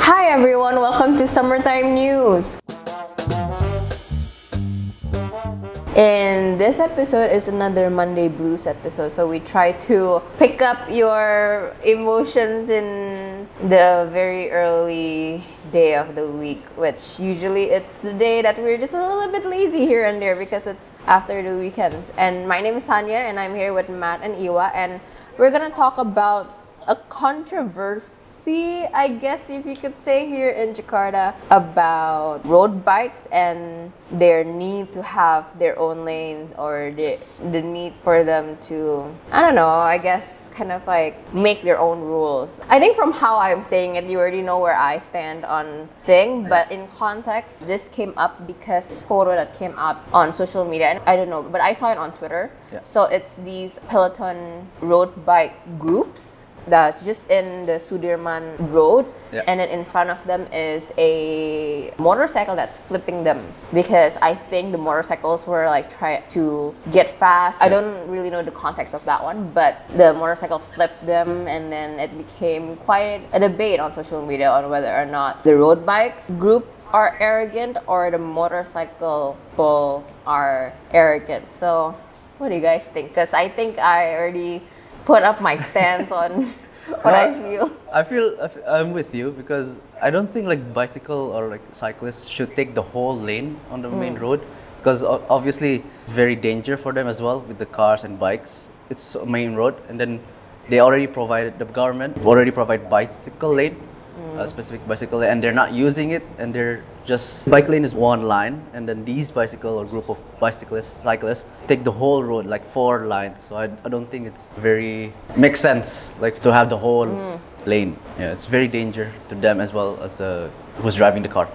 Hi everyone, welcome to Summertime News. And this episode is another Monday Blues episode, so we try to pick up your emotions in the very early day of the week, which usually it's the day that we're just a little bit lazy here and there because it's after the weekends. And my name is Sanya, and I'm here with Matt and Iwa, and we're gonna talk about a controversy, I guess if you could say here in Jakarta about road bikes and their need to have their own lane or the, the need for them to I don't know, I guess kind of like make their own rules. I think from how I'm saying it, you already know where I stand on thing, but in context, this came up because photo that came up on social media and I don't know, but I saw it on Twitter. Yeah. So it's these Peloton road bike groups that's just in the Sudirman Road, Yeah. and then in front of them is a motorcycle that's flipping them because I think the motorcycles were like try to get fast. I don't really know the context of that one, but the motorcycle flipped them, and then it became quite a debate on social media on whether or not the road bikes group are arrogant or the motorcycle people are arrogant. So, what do you guys think? Because I think I already put up my stance on what I feel. I feel I'm with you because I don't think like bicycle or like cyclists should take the whole lane on the main Mm. road because obviously very danger for them as well with the cars and bikes. It's a main road and then they already provided the government already provide bicycle lane. A specific bicycle and they're not using it and they're just bike lane is one line and then these bicycle or group of bicyclists cyclists take the whole road like four lines so I, I don't think it's very makes sense like to have the whole Mm. lane yeah it's very danger to them as well as the who's driving the car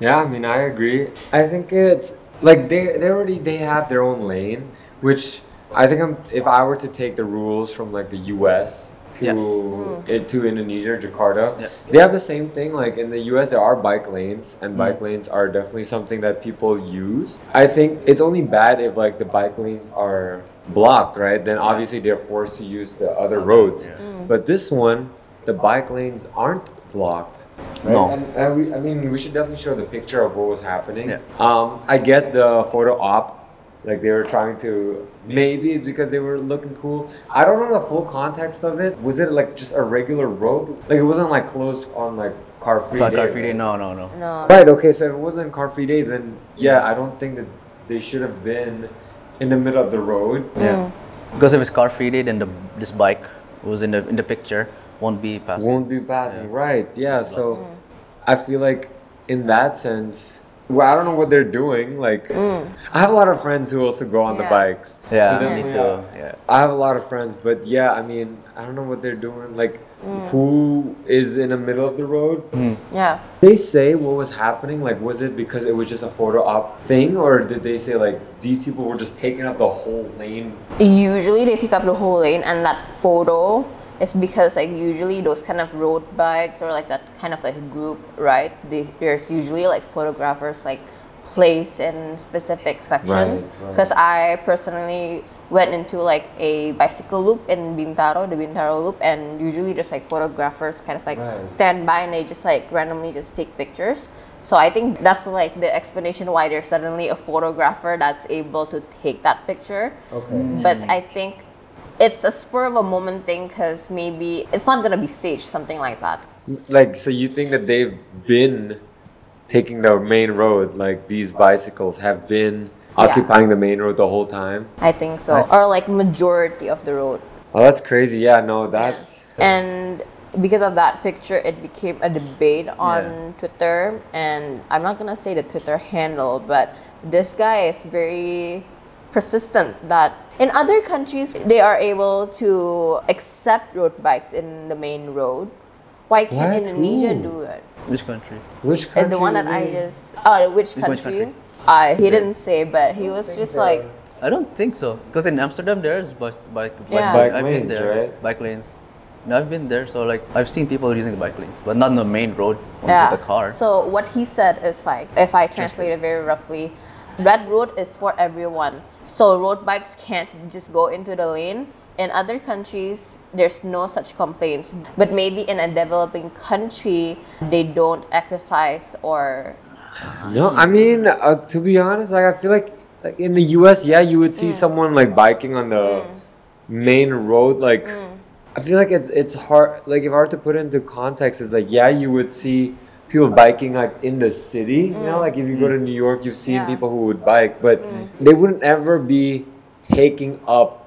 Yeah, I mean, I agree. I think it's like they they already they have their own lane, which I think I'm, if I were to take the rules from like the U.S. to Yeah. it, to Indonesia, Jakarta, Yeah. they have the same thing. Like in the U.S., there are bike lanes, and bike lanes are definitely something that people use. I think it's only bad if like the bike lanes are blocked, right? Then obviously they're forced to use the other roads. But this one, the bike lanes aren't blocked. Right? No. And, and we, I mean, we should definitely show the picture of what was happening. Yeah. Um, I get the photo op, like they were trying to maybe because they were looking cool. I don't know the full context of it. Was it like just a regular road? Like it wasn't like closed on like car free Car- day. car free day right? no no no No. Right. Okay. So if it wasn't car free day, then yeah, I don't think that they should have been in the middle of the road. Mm. yeah because if it's car free day then the this bike was in the in the picture won't be passed won't be passing right yeah so mm. i feel like in that sense well i don't know what they're doing like i have a lot of friends who also go on the bikes. Yeah So me too. uh, yeah. I have a lot of friends but yeah i mean i don't know what they're doing like who is in the middle of the road. Yeah. they say what was happening like was it because it was just a photo op thing or did they say like these people were just taking up the whole lane? Usually they take up the whole lane, and that photo is because like usually those kind of road bikes or like that kind of like group, right? They, there's usually like photographers like placed in specific sections. Right, right. Because I personally went into like a bicycle loop in Bintaro, the Bintaro loop, and usually just like photographers kind of like Right. stand by and they just like randomly just take pictures. So I think that's like the explanation why there's suddenly a photographer that's able to take that picture. okay But mm. I think it's a spur of a moment thing because maybe it's not gonna be staged, something like that. Like, so you think that they've been taking the main road? Like these bicycles have been Yeah. occupying the main road the whole time? I think so, or like majority of the road. Oh, that's crazy. Yeah, no, that's And because of that picture, it became a debate on Yeah. Twitter. And I'm not gonna say the Twitter handle, but this guy is very persistent that in other countries they are able to accept road bikes in the main road. Why can't What? Indonesia Who? do it? which country which And country? the one that I is it? just uh which Which country? country? Uh, he Is it- didn't say, but he was just like I don't think so. Because in Amsterdam there's bike bike Yeah. Bike I've been lanes, there. right? Bike lanes. And I've been there, so like I've seen people using the bike lanes, but not on the main road on yeah. with the car. So what he said is like, if I translate it very roughly, red road is for everyone. So road bikes can't just go into the lane in other countries there's no such complaints but maybe in a developing country they don't exercise or No, I mean, uh, to be honest, like I feel like like in the U.S., yeah, you would see Mm. someone like biking on the main road. Like, Mm. I feel like it's it's hard. Like, if I were to put into context, it's like yeah, you would see people biking like in the city. You know, like if you go to New York, you've seen Mm. Yeah. Mm. people who would bike, but they wouldn't ever be taking up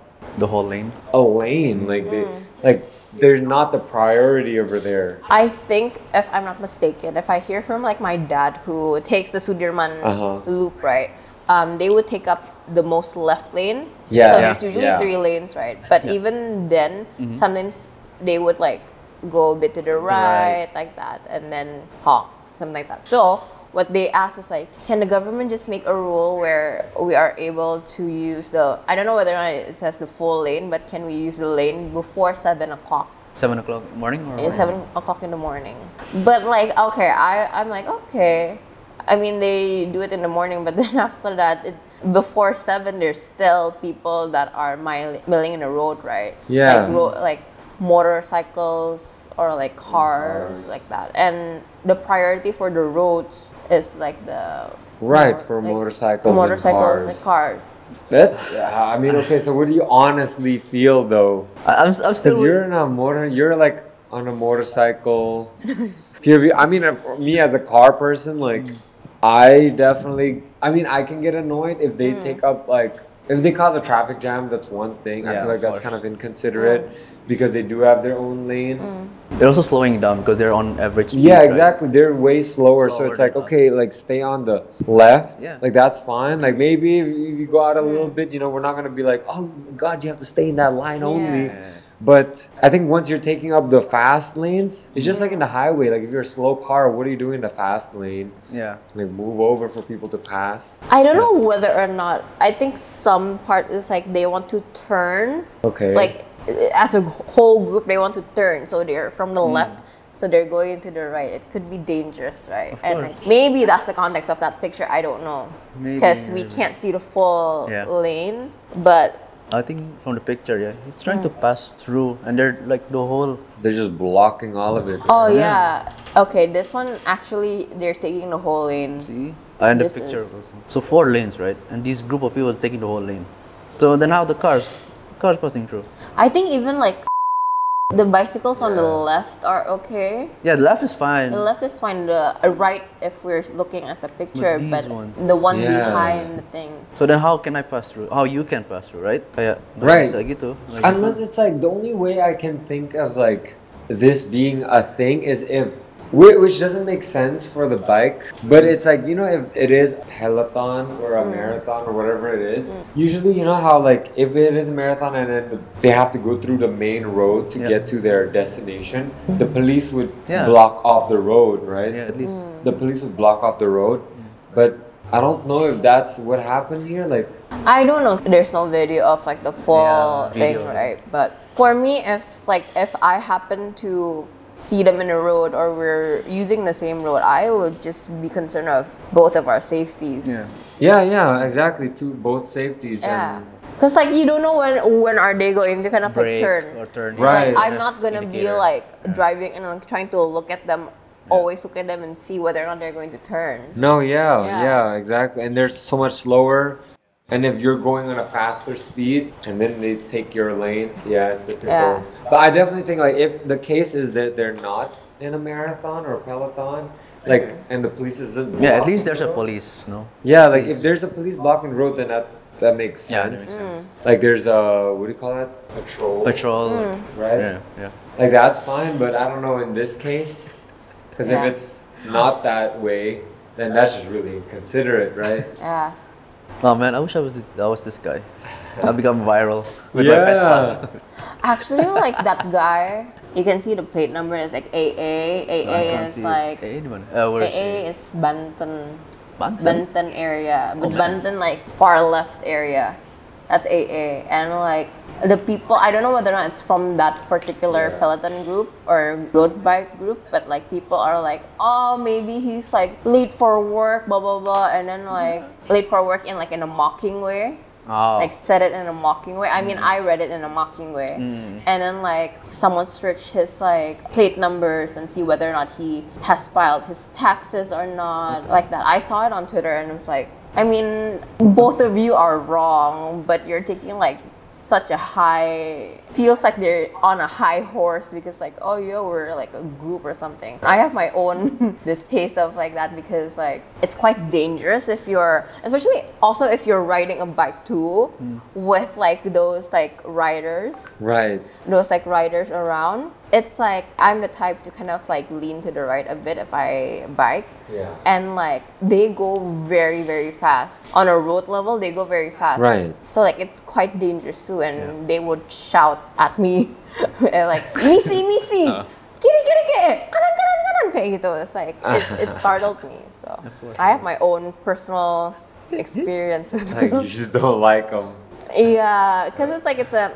The whole lane. a lane. Like they Mm. like they're not the priority over there. I think, if I'm not mistaken, if I hear from like my dad who takes the Sudirman Uh-huh. loop, right? Um, they would take up the most left lane. Yeah. So Yeah. there's usually Yeah. three lanes, right? But even then, sometimes they would like go a bit to the right, like that, and then honk, something like that. So what they asked is like, can the government just make a rule where we are able to use the? I don't know whether or not it says the full lane, but can we use the lane before seven o'clock? Seven o'clock morning or It's seven o'clock in the morning. But like, okay, I I'm like okay. I mean, they do it in the morning, but then after that, it, before seven, there's still people that are milling in the road, right? Yeah. Like, ro- like motorcycles or like cars, Cars. like that. And the priority for the roads is like the Right, more, for like, motorcycles and motorcycles cars. and cars. That's yeah, I mean, okay. So what do you honestly feel though? I, I'm, I'm still. Because you're in a motor, you're like on a motorcycle. POV. I mean, uh, for me as a car person, like I definitely. I mean, I can get annoyed if they take up like if they cause a traffic jam. That's one thing. I feel like that's kind of inconsiderate because they do have their own lane. Mm. They're also slowing down because they're on average. Speed, Yeah, right? exactly. They're way slower, so it's like than us. okay, like stay on the left. Yeah. Like that's fine. Like maybe if you go out a little mm. bit, you know, we're not gonna be like, oh god, you have to stay in that line only. Yeah. But I think once you're taking up the fast lanes, it's just like in the highway. Like if you're a slow car, what are you doing in the fast lane? Yeah. Like move over for people to pass. I don't know whether or not. I think some part is like they want to turn Okay. like as a whole group they want to turn so they're from the hmm. left so they're going to the right it could be dangerous right Of and course. like, maybe that's the context of that picture i don't know because we can't see the full Yeah. lane but I think from the picture, yeah, he's trying to hmm. pass through, and they're like the whole. they're just blocking all of it. oh yeah okay this one actually they're taking the whole lane See, and the This picture. is- also. So four lanes, right? And this group of people taking the whole lane. So then how the cars, cars passing through? i think even like the bicycles on the left are okay Yeah, the left is fine. the left is fine the right if we're looking at the picture these but ones- the one Yeah. behind the thing So then how can I pass through? How you can pass through, right? Kaya, Right. Sa gitu. like Unless it's like the only way I can think of like this being a thing is if whi- which doesn't make sense for the bike, but it's like you know if it is a peloton or a mm. marathon or whatever it is. Mm. Usually, you know how like if it is a marathon and then they have to go through the main road to Yeah. get to their destination, mm. the police would Yeah. block off the road, right? Yeah, at least. The police would block off the road, but I don't know if that's what happened here. Like, I don't know. There's no video of like the fall Yeah, thing, video. right? But for me, if like if I happen to see them in the road or we're using the same road, I would just be concerned of both of our safeties. Yeah. yeah, yeah, exactly. Two both safeties. Yeah. And, Cause like you don't know when when are they going to kind of like turn. or turn. Right. Like I'm not gonna be Indicator. like driving and like trying to look at them, always look at them and see whether or not they're going to turn. No, yeah, Yeah. yeah, exactly. And they're so much slower. And if you're going on a faster speed and then they take your lane, yeah, it's difficult. Yeah. But I definitely think like if the case is that they're not in a marathon or a peloton, like and the police isn't Yeah, at least there's the a police, no? Yeah, like if there's a police blocking the road, then that that makes Yeah, that sense. makes sense. Mm. Like there's a what do you call that? Patrol. Patrol. Mm. Right. Yeah, yeah. Like that's fine, but I don't know in this case, because Yeah. if it's not that way, then that's just really inconsiderate, right? Yeah. Oh man, I wish I was th- I was this guy. I become viral with my best Vespa. Actually, like that guy, you can see the plate number is like AA. I AA can't is see it. like Eh, di mana? Uh, where is AA it? is Banten, Banten? Banten area, but Banten like far left area. That's AA, and like the people, I don't know whether or not it's from that particular Yeah. peloton group or road bike group, but like people are like, oh, maybe he's like late for work, blah blah blah, and then like late for work in like in a mocking way. Oh. like said it in a mocking way. I mean, mm. I read it in a mocking way, mm. and then like someone searched his like plate numbers and see whether or not he has filed his taxes or not, like that. I saw it on Twitter and it was like, I mean, both of you are wrong, but you're taking like such a high feels like they're on a high horse because like oh yo we're like a group or something. I have my own distaste of like that because like it's quite dangerous if you're especially also if you're riding a bike too hmm. with like those like riders. Right. those like riders around. It's like i'm the type to kind of like lean to the right a bit if i bike. Yeah. and like they go very very fast. On a road level they go very fast. Right. so like it's quite dangerous too and they would shout at me and, like misi misi uh. kiri kiri kiri kanan kanan kanan kayak gitu it's like it, it startled me so i have my own personal experience with Like them. you just don't like them. yeah because it's like it's a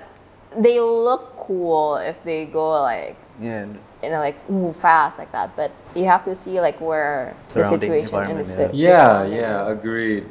they look cool if they go like Yeah. in a like ooh, fast like that but you have to see like where the situation in the environment, city Yeah, yeah, agreed.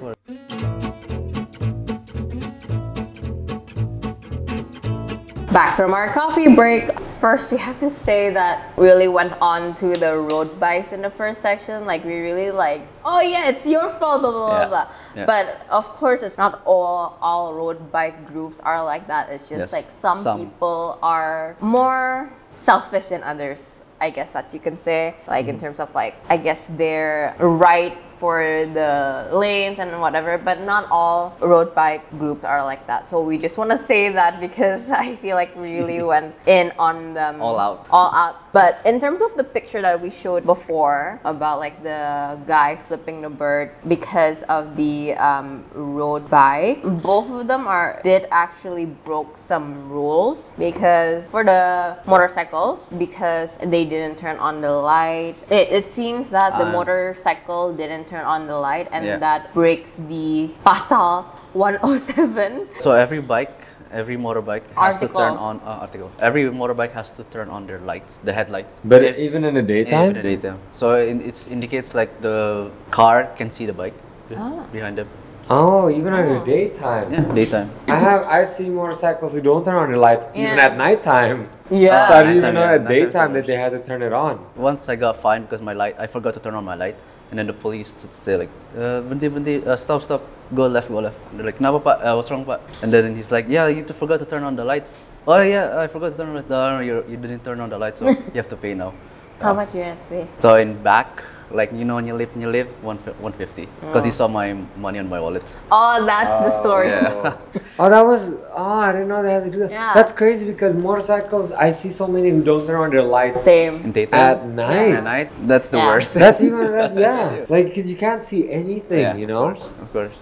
Back from our coffee break. First, we have to say that we really went on to the road bikes in the first section. Like we really like, oh yeah, it's your fault, blah blah blah Yeah. blah. Yeah. But of course, it's not all all road bike groups are like that. It's just Yes. like some, Some. people are more selfish than others. I guess that you can say, like Mm-hmm. in terms of like, I guess they're right for the lanes and whatever, but not all road bike groups are like that. So we just want to say that because I feel like we really went in on them All out. all out. But in terms of the picture that we showed before about like the guy flipping the bird because of the um, road bike, both of them are did actually broke some rules because for the motorcycles because they didn't turn on the light. It, it seems that the Ah. motorcycle didn't turn on the light and Yeah. that breaks the pasal 107. So every bike, every motorbike has to turn on uh, article. Every motorbike has to turn on their lights, the headlights. But If- even in the Yeah, daytime, even in the daytime. So it it's indicates like the car can see the bike Ah. behind them. Oh, even in the daytime. Yeah, daytime. I have I see motorcycles who don't turn on their lights even Yeah. at nighttime. Yeah. So I didn't even Nighttime, know yeah, at nighttime daytime that they had to turn it on. Once I got fined because my light, I forgot to turn on my light, and then the police would say like, uh, "Berhenti, berhenti, uh, stop, stop, go left, go left." And they're like, "Kenapa pak? Uh, what's wrong pak?" And then he's like, "Yeah, you t- forgot to turn on the lights." Oh yeah, I forgot to turn on the lights. No, no, you, you didn't turn on the lights, so you have to pay now. How much you have to pay? So in back, like you know, nyelip nyelip, one one fifty, oh. because he saw my money on my wallet. Oh, that's the oh, story. Yeah. Oh. oh, that was oh I didn't know they had to do that. Yeah. That's crazy because motorcycles I see so many who don't turn on their lights Same. In daytime. at night. At night, that's the Yeah. worst. That's even that's, yeah, like because you can't see anything, Yeah, you know. Of course, of course.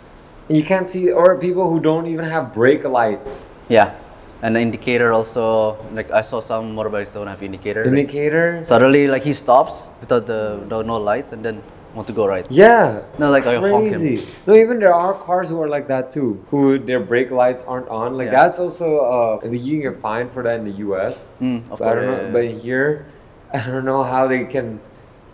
You can't see or people who don't even have brake lights. Yeah, and the indicator also. Like I saw some motorbikes don't have indicator. like, Indicator. suddenly, like he stops without the, the no lights, and then want to go right. Yeah. No, like I honk him. Crazy. No, even there are cars who are like that too, who their brake lights aren't on. Like Yeah. that's also uh, the you can get fined for that in the U.S. Mm, of But I don't know, yeah, but yeah. here, I don't know how they can,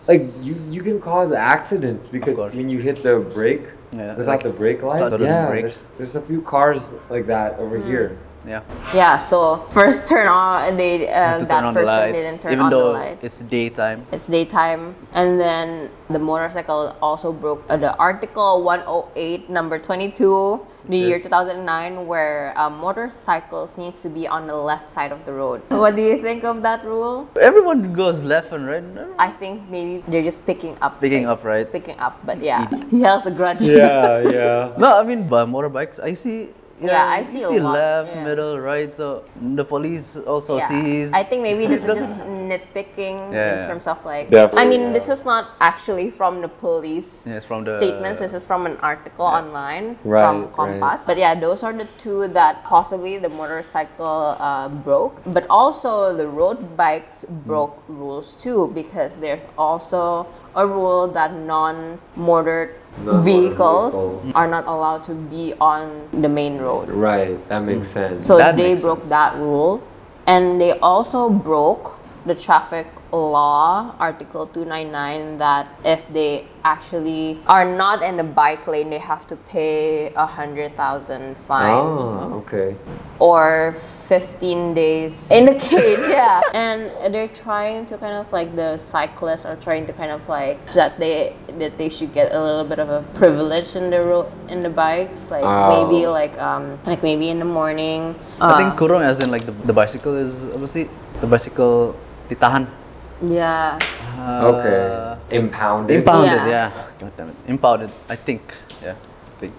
like you you can cause accidents because course. when you hit the brake Yeah, without like the brake light. sudden Yeah, brakes. there's there's a few cars like that over Hmm. here. Yeah. Yeah, so first turn on, they uh, to that turn on person lights, didn't turn even on the though lights. it's daytime. It's daytime, and then the motorcycle also broke uh, the Article 108, number 22, the year 2009, where uh, motorcycles needs to be on the left side of the road. What do you think of that rule? Everyone goes left and right. I think maybe they're just picking up. Picking like, up, right? Picking up, but yeah, he has a grudge. Yeah, yeah. No, I mean, by motorbikes, I see. You Yeah, know, I you see a lot, left, yeah. middle, right. So the police also Yeah. sees. I think maybe this is just nitpicking in terms of like. Definitely, I mean, yeah. this is not actually from the police Yeah, from the- statements. This is from an article online Right, from right. Kompas. But yeah, those are the two that possibly the motorcycle uh, broke. But also the road bikes broke rules too because there's also a rule that non-motored Non-motored vehicles vehicles. are not allowed to be on the main road. Right, that makes mm. sense. So That they broke sense. that rule. And they also broke the traffic law, Article 299, that if they actually are not in the bike lane, they have to pay a hundred thousand fine Oh, okay. or 15 days in the cage yeah and they're trying to kind of like the cyclists are trying to kind of like that they that they should get a little bit of a privilege in the road in the bikes like Oh. maybe like um like maybe in the morning I think uh, kurung as in like the, the bicycle is obviously? The bicycle ditahan. Yeah Uh, Okay. Impounded. Impounded, Yeah. yeah. God damn it. Impounded, I think. Yeah, I think.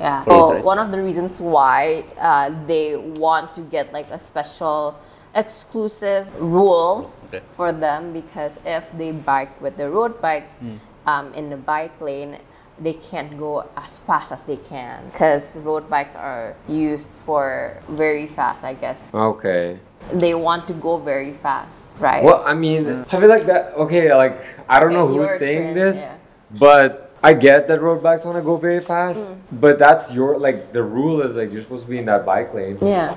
Yeah. Police, Well, right? one of the reasons why uh, they want to get like a special exclusive rule Okay. for them because if they bike with the road bikes Hmm. um, in the bike lane, they can't go as fast as they can because road bikes are used for very fast, I guess. Okay. They want to go very fast, right? Well, I mean, I feel like that. Okay, like I don't know Okay, your who's saying experience, this, but I get that road bikes want to go very fast, Mm. but that's your like the rule is like you're supposed to be in that bike lane. yeah.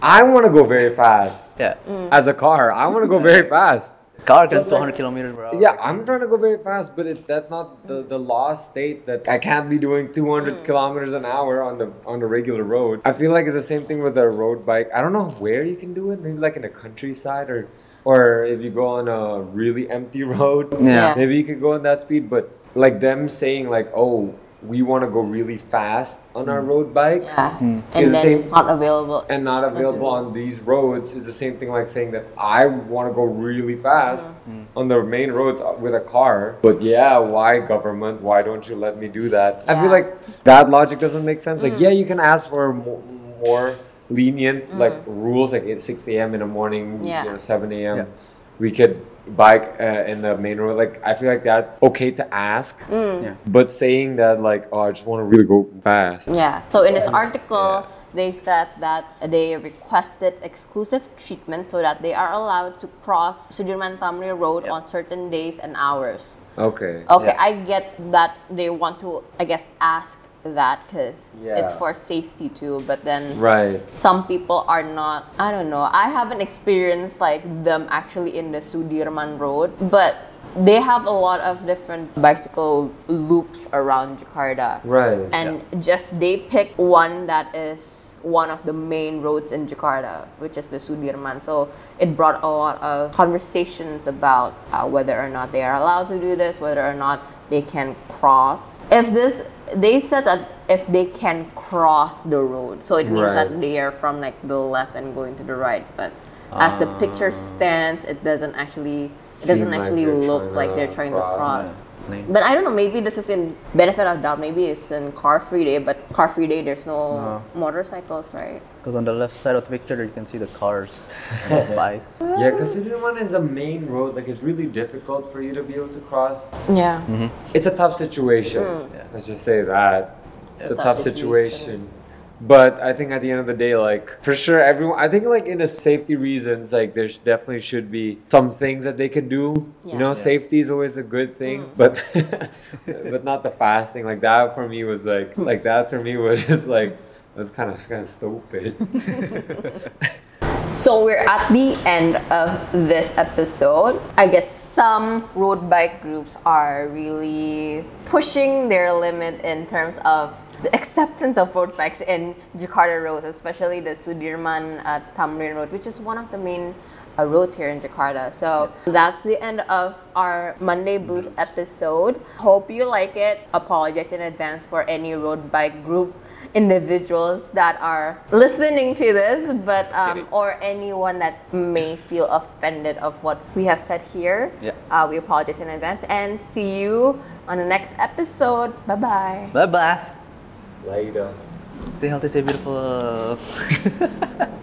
I want to go very fast Yeah. Mm. as a car. I want to go very fast. Car can 200 kilometers per hour. Yeah, I'm trying to go very fast, but it, that's not the, the law states that I can't be doing 200 hmm. kilometers an hour on the on the regular road. I feel like it's the same thing with a road bike. I don't know where you can do it. Maybe like in the countryside or or if you go on a really empty road. Yeah. Yeah. Maybe you could go on that speed, but like them saying like, oh, we want to go really fast on our mm. road bike. Yeah. Mm-hmm. And It's the then same- it's not available. And not available on these roads is the same thing like saying that I want to go really fast mm. on the main roads uh, with a car. But yeah, why government? Why don't you let me do that? I feel like that logic doesn't make sense. Like, mm. yeah, you can ask for more, more lenient like rules, like at 6 a.m. in the morning, Yeah. you know, 7 a.m. Yeah. We could bike uh, in the main road. Like, I feel like that's okay to ask. Yeah. But saying that, like, oh, I just want to really go fast. Yeah. So in this article, they said that they requested exclusive treatment so that they are allowed to cross Sudirman Thamrin Road Yeah. on certain days and hours. Okay. Okay, Yeah. I get that they want to, I guess, ask that because it's for safety too. But then Right. some people are not. I don't know. I haven't experienced like them actually in the Sudirman Road, but they have a lot of different bicycle loops around Jakarta Right. and just they pick one that is one of the main roads in Jakarta, which is the Sudirman. So it brought a lot of conversations about uh, whether or not they are allowed to do this, whether or not they can cross. If this, they said that if they can cross the road, so it means Right. that they are from like the left and going to the right, but. As the picture stands, it doesn't actually it doesn't Seem like actually look like they're trying to cross. Cross. Lane. But I don't know, maybe this is in benefit of doubt. Maybe it's in car free day, but car free day there's no uh-huh. motorcycles, right? Because on the left side of the picture, you can see the cars, the bikes. Yeah, because Sudirman is a main road. Like it's really difficult for you to be able to cross. Yeah. Mm-hmm. It's a tough situation. Yeah. Let's just say that. It's a Tough tough situation. situation. But I think at the end of the day, like for sure, everyone. I think like in the safety reasons, like there definitely should be some things that they can do. Yeah. You know, Yeah. safety is always a good thing, mm. but but not the fasting. Like that for me was like like that for me was just like was kind of kind of stupid. So we're at the end of this episode. I guess some road bike groups are really pushing their limit in terms of the acceptance of road bikes in Jakarta roads, especially the Sudirman uh, Thamrin Road, which is one of the main uh, roads here in Jakarta. So that's the end of our Monday Blues episode. Hope you like it. Apologize in advance for any road bike group individuals that are listening to this, but um, or anyone that may feel offended of what we have said here. Yeah. Uh, we apologize in advance and see you on the next episode. Bye bye. Bye bye. Later. Stay healthy, stay beautiful.